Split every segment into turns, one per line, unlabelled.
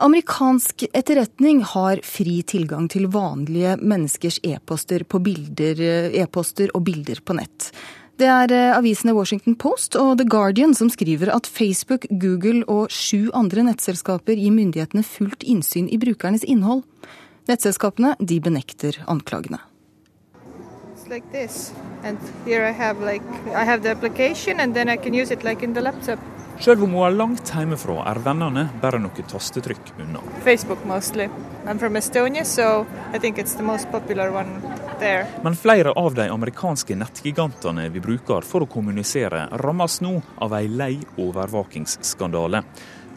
Amerikansk etterretning har fri tilgang til vanlige menneskers e-poster e og bilder på nett. Det er eh, avisene Washington Post og The Guardian som skriver at Facebook, Google og sju andre nettselskaper gir myndighetene fullt innsyn i brukernes innhold. Nettselskapene de benekter anklagene. Like this. And here I have like I have the application and then I can like.
Selv om hun er langt hjemmefra, er vennene bare noe tastetrykk unna.
Facebook mostly. I'm from Estonia, so I think it's the most popular one there.
Men flere av de amerikanske nettgigantene vi bruker for å kommunisere, rammes nå av ei lei overvåkingsskandale.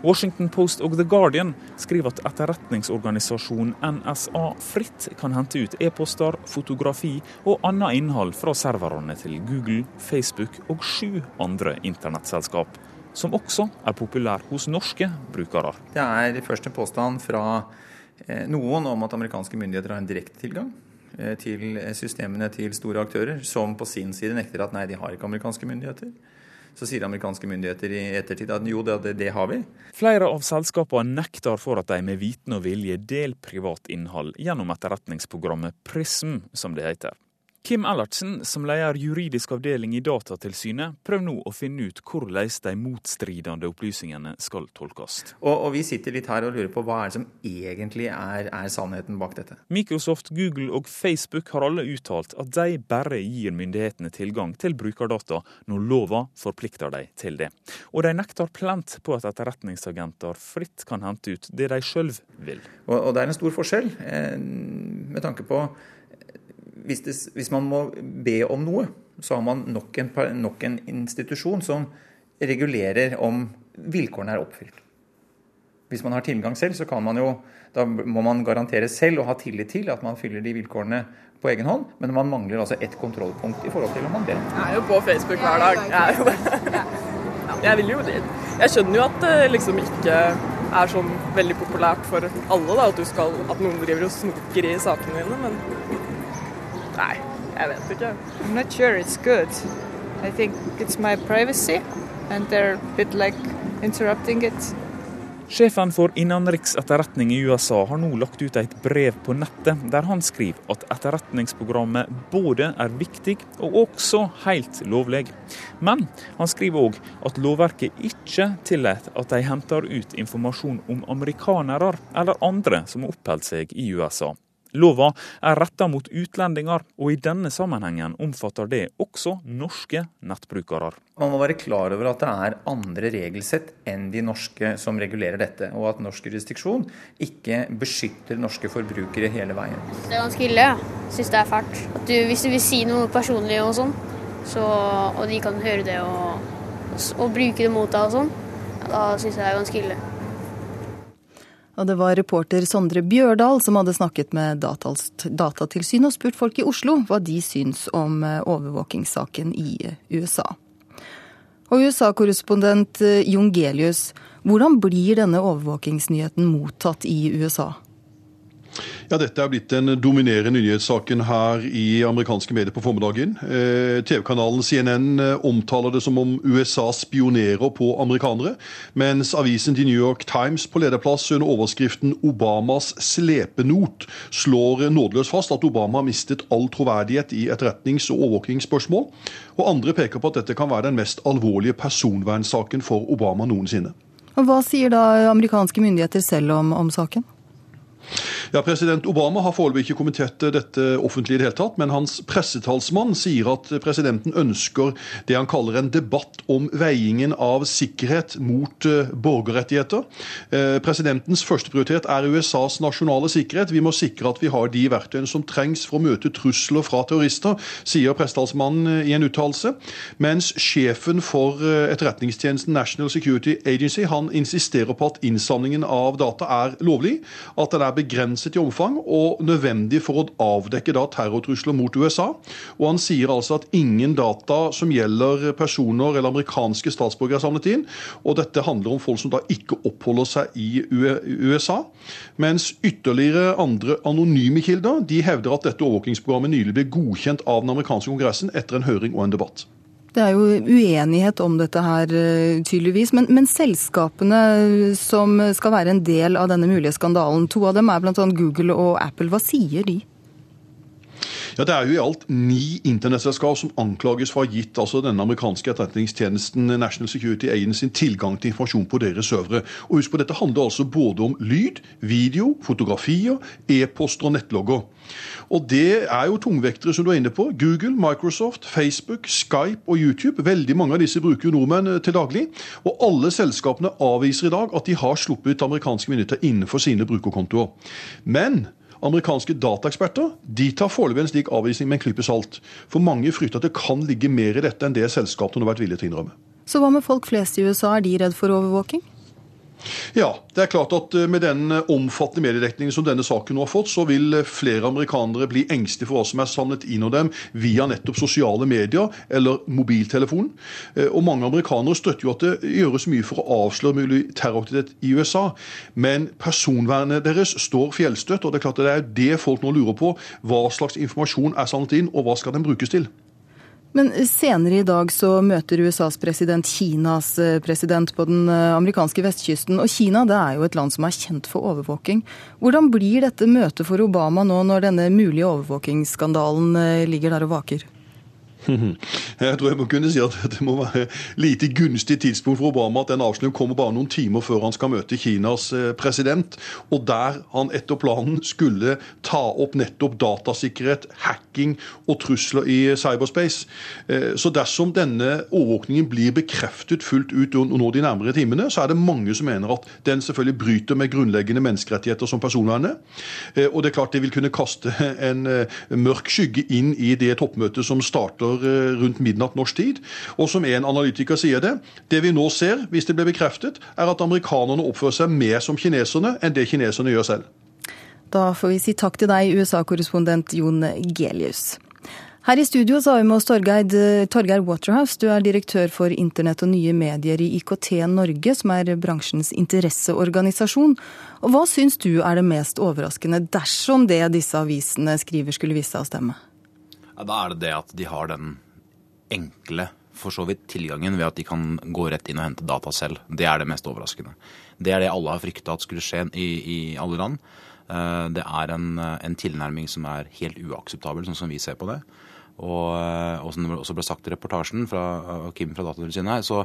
Washington Post og The Guardian skriver at etterretningsorganisasjonen NSA fritt kan hente ut e-poster, fotografi og annet innhold fra serverne til Google, Facebook og sju andre internettselskap som også er populær hos norske brukere.
Det er først en påstand fra eh, noen om at amerikanske myndigheter har en direkte tilgang eh, til systemene til store aktører, som på sin side nekter at nei, de har ikke amerikanske myndigheter. Så sier amerikanske myndigheter i ettertid at jo, det, det har vi.
Flere av selskapene nekter for at de med viten og vilje deler privat innhold gjennom etterretningsprogrammet PRISM, som det heter. Kim Ellertsen, som leder juridisk avdeling i Datatilsynet, prøver nå å finne ut hvordan de motstridende opplysningene skal tolkes.
Og, og, Vi sitter litt her og lurer på hva er det som egentlig er, er, sannheten bak dette.
Microsoft, Google og Facebook har alle uttalt at de bare gir myndighetene tilgang til brukerdata når lova forplikter dem til det. Og de nekter plent på at etterretningsagenter fritt kan hente ut det de sjøl vil.
Og, og, det er en stor forskjell eh, med tanke på hvis, det, hvis, man må be om noe, så har man nok en, nok en, institusjon som regulerer om vilkårene er oppfylt. Hvis man har tilgang selv, så kan man jo, da må man garantere selv og ha tillit til at man fyller de vilkårene på egen hånd, men man mangler altså ett kontrollpunkt i forhold til om man ber.
Jeg er jo på Facebook hver dag. Jeg er jo det. Jeg vil jo dit. Jeg skjønner jo at det liksom ikke er sånn veldig populært for alle da, at, skal, at noen driver og snoker i sakene dine, men Nei, jeg vet ikke. I'm not sure it's good. I think it's my privacy, and they're a bit like interrupting it.
Sjefen for innenriksetterretning i USA har nå lagt ut et brev på nettet der han skriver at etterretningsprogrammet både er viktig og også helt lovlig. Men han skriver òg at lovverket ikke tillater at de henter ut informasjon om amerikanere eller andre som har oppholdt seg i USA. Lova er retta mot utlendinger, og i denne sammenhengen omfatter det også norske nettbrukere.
Man må være klar over at det er andre regelsett enn de norske som regulerer dette, og at norsk jurisdiksjon ikke beskytter norske forbrukere hele veien.
Det er ganske ille. Jeg syns det er fælt. Du, hvis du vil si noe personlig og sånn, så, og de kan høre det og, og bruke det mot deg og sånn, da syns jeg det er ganske ille.
Og det var reporter Sondre Bjørdal som hadde snakket med Datatilsynet og spurt folk i Oslo hva de syns om eh, overvåkingssaken i eh, USA. Og USA-korrespondent eh, Jon Gelius, hvordan blir denne overvåkingsnyheten mottatt i USA?
Ja, Dette er blitt den dominerende nyhetssaken her i amerikanske medier på formiddagen. Eh, TV-kanalen CNN eh, omtaler det som om USA spionerer på amerikanere, mens avisen The New York Times på lederplass under overskriften 'Obamas slepenot' slår nådeløst fast at Obama har mistet all troverdighet i etterretnings- og overvåkingsspørsmål. Og andre peker på at dette kan være den mest alvorlige personvernsaken for Obama noensinne.
Og Hva sier da amerikanske myndigheter selv om, om saken?
Ja, President Obama har foreløpig ikke kommentert dette offentlig i det hele tatt, men hans pressetalsmann sier at presidenten ønsker det han kaller en debatt om veiingen av sikkerhet mot uh, borgerrettigheter. Uh, presidentens førsteprioritet er USAs nasjonale sikkerhet. Vi må sikre at vi har de verktøyene som trengs for å møte trusler fra terrorister, sier pressetalsmannen i en uttalelse. Mens sjefen for etterretningstjenesten National Security Agency han insisterer på at innsamlingen av data er lovlig, at den er begrenset i omfang og nødvendig for å avdekke da terrortrusler mot USA. Og han sier altså at ingen data som gjelder personer eller amerikanske statsborgere er samlet inn. Og dette handler om folk som da ikke oppholder seg i USA. Mens ytterligere andre anonyme kilder de hevder at dette overvåkingsprogrammet nylig ble godkjent av den amerikanske kongressen etter en høring og en debatt.
Det er jo uenighet om dette her, eh, tydeligvis. Men, men, selskapene som skal være en del av denne mulige skandalen, to av dem er bl.a. Google og Apple. Hva sier de?
Ja, Det er jo i alt ni internettselskap som anklages for å ha gitt altså denne amerikanske etterretningstjenesten National Security Agency tilgang til informasjon på deres servere. Og husk på, Dette handler altså både om lyd, video, fotografier, e-poster og nettlogger. Og Det er jo tungvektere som du er inne på. Google, Microsoft, Facebook, Skype og YouTube. Veldig mange av disse bruker jo nordmenn eh, til daglig. Og alle selskapene avviser i dag at de har sluppet amerikanske myndigheter innenfor sine brukerkontoer. Men Amerikanske dataeksperter de tar foreløpig en slik avvisning med en klype salt. For mange frykter at det kan ligge mer i dette enn det selskapene har vært villige til å innrømme.
Så hva med folk flest i USA, er de redd for overvåking?
Ja, det er klart at eh, med den eh, omfattende mediedekningen som denne saken nå har fått, så vil eh, flere amerikanere bli engstelige for hva som er samlet inn av dem via nettopp sosiale medier eller mobiltelefon. Og mange amerikanere støtter jo at det gjøres mye for å avsløre mulig terroraktivitet i USA. Men personvernet deres står fjellstøtt, og det er klart at det er det folk nå lurer på. Hva slags informasjon er samlet inn, og hva skal den brukes til?
Men senere i dag så møter USAs president Kinas eh, president på den eh, amerikanske vestkysten. Og Kina det er jo et land som er kjent for overvåking. Hvordan blir dette møtet for Obama nå når denne mulige overvåkingsskandalen eh, ligger der og vaker?
Jeg tror jeg må kunne si at det må være lite gunstig tidspunkt for Obama at den avsløringen kommer bare noen timer før han skal møte Kinas eh, president, og der han etter planen skulle ta opp nettopp datasikkerhet, hacking og trusler i cyberspace. Eh, så dersom denne overvåkningen blir bekreftet fullt ut nå de nærmere timene, så er det mange som mener at den selvfølgelig bryter med grunnleggende menneskerettigheter som personvernet. Eh, og det er klart det vil kunne kaste en mørk skygge inn i det toppmøtet som starter Eh, rundt midnatt norsk tid. Og som en analytiker sier det, det vi nå ser, hvis det blir bekreftet, er at amerikanerne oppfører seg mer som kineserne enn det kineserne gjør selv.
Da får vi si takk til deg, USA-korrespondent Jon Gelius. Her i studio så har vi med oss Torgeir Waterhouse. Du er direktør for internett og nye medier i IKT Norge, som er bransjens interesseorganisasjon. Og Hva syns du er det mest overraskende dersom det disse avisene skriver skulle vise seg å stemme?
Ja, da er det det at de har den enkle for så vidt tilgangen ved at de kan gå rett inn og hente data selv. Det er det mest overraskende. Det er det alle har frykta at skulle skje i, i, alle land. Eh, det er en, en, tilnærming som er helt uakseptabel, sånn som vi ser på det. Og, eh, og som det også ble sagt i reportasjen fra Kim fra Datatilsynet her, så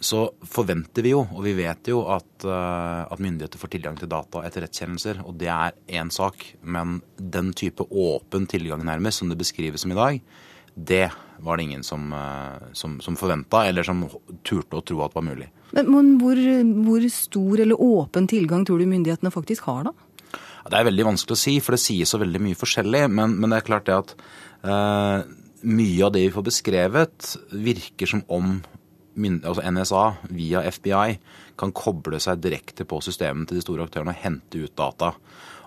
så forventer vi jo, og vi vet jo, at, uh, at myndigheter får tilgang til data etter rettskjennelser. Og det er én sak. Men den type åpen tilgang nærmest, som det beskrives som i dag, det var det ingen som, uh, som, som forventa, eller som turte å tro at var mulig.
Men, men hvor, hvor, stor eller åpen tilgang tror du myndighetene faktisk har, da?
Det er veldig vanskelig å si, for det sies så veldig mye forskjellig. Men, men det er klart det at uh, mye av det vi får beskrevet, virker som om altså NSA via FBI kan koble seg direkte på systemet til de store aktørene og hente ut data.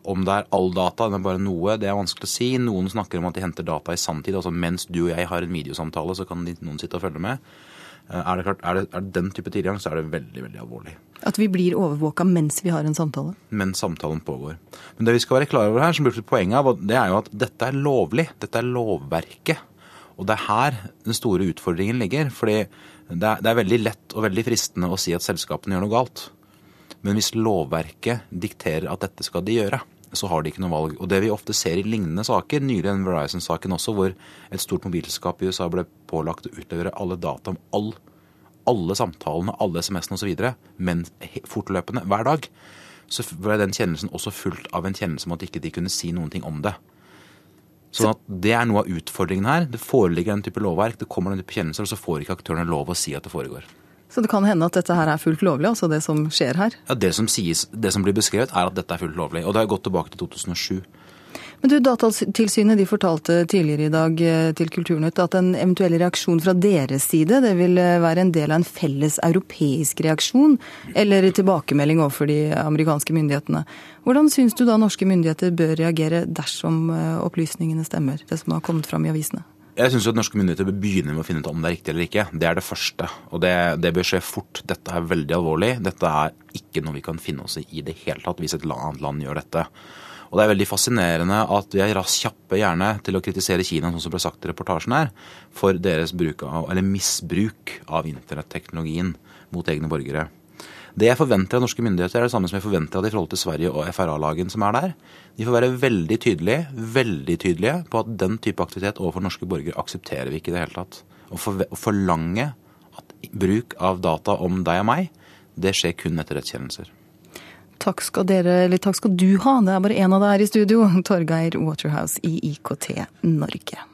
Om det er all data eller bare noe, det er vanskelig å si. Noen snakker om at de henter data i sanntid. Altså mens du og jeg har en videosamtale, så kan noen sitte og følge med. Eh, er det, klart, er det, er det den type tilgang, så er det veldig veldig alvorlig.
At vi blir overvåka mens vi har en samtale?
Mens samtalen pågår. Men det vi skal være klar over her, som blir poenget av, det er jo at dette er lovlig. Dette er lovverket. Og det er her den store utfordringen ligger. fordi det er, det er, veldig lett og veldig fristende å si at selskapene gjør noe galt. Men hvis lovverket dikterer at dette skal de gjøre, så har de ikke noe valg. Og det vi ofte ser i lignende saker, nylig den Verizon-saken også, hvor et stort mobilselskap i USA ble pålagt å utlevere alle data om all, alle samtalene, alle SMS-ene osv., men fortløpende hver dag, så ble den kjennelsen også fulgt av en kjennelse om at ikke de kunne si noen ting om det. Sånn at Det er noe av utfordringen her. Det foreligger en type lovverk, det kommer en type kjennelser, og så får ikke aktørene lov å si at det foregår.
Så det kan hende at dette her er fullt lovlig, altså det som skjer her?
Ja, Det som sies, det som blir beskrevet, er at dette er fullt lovlig. Og det har gått tilbake til 2007.
Men du, Datatilsynet de fortalte tidligere i dag eh, til Kulturnytt at en eventuell reaksjon fra deres side det vil eh, være en del av en felles europeisk reaksjon, eller tilbakemelding overfor de amerikanske myndighetene. Hvordan syns du da norske myndigheter bør reagere dersom eh, opplysningene stemmer, det som har kommet fram i avisene?
Jeg syns norske myndigheter bør begynne med å finne ut om det er riktig eller ikke. Det er det første. Og det, det, bør skje fort. Dette er veldig alvorlig. Dette er ikke noe vi kan finne oss i i det hele tatt hvis et annet land gjør dette. Og det er veldig fascinerende at vi er raskt kjappe gjerne til å kritisere Kina, sånn som ble sagt i reportasjen her, for deres av, misbruk av internetteknologien mot egne borgere. Det jeg forventer av norske myndigheter, er det samme som jeg forventer av det i forhold til Sverige og FRA-lagen som er der. De får være veldig tydelige, veldig tydelige på at den type aktivitet overfor norske borgere aksepterer vi ikke i det hele tatt. Å for, forlange at bruk av data om deg og meg, det skjer kun etter rettskjennelser.
Takk skal, dere, eller takk skal du ha, det er bare én av dere i studio, Torgeir Waterhouse i IKT Norge.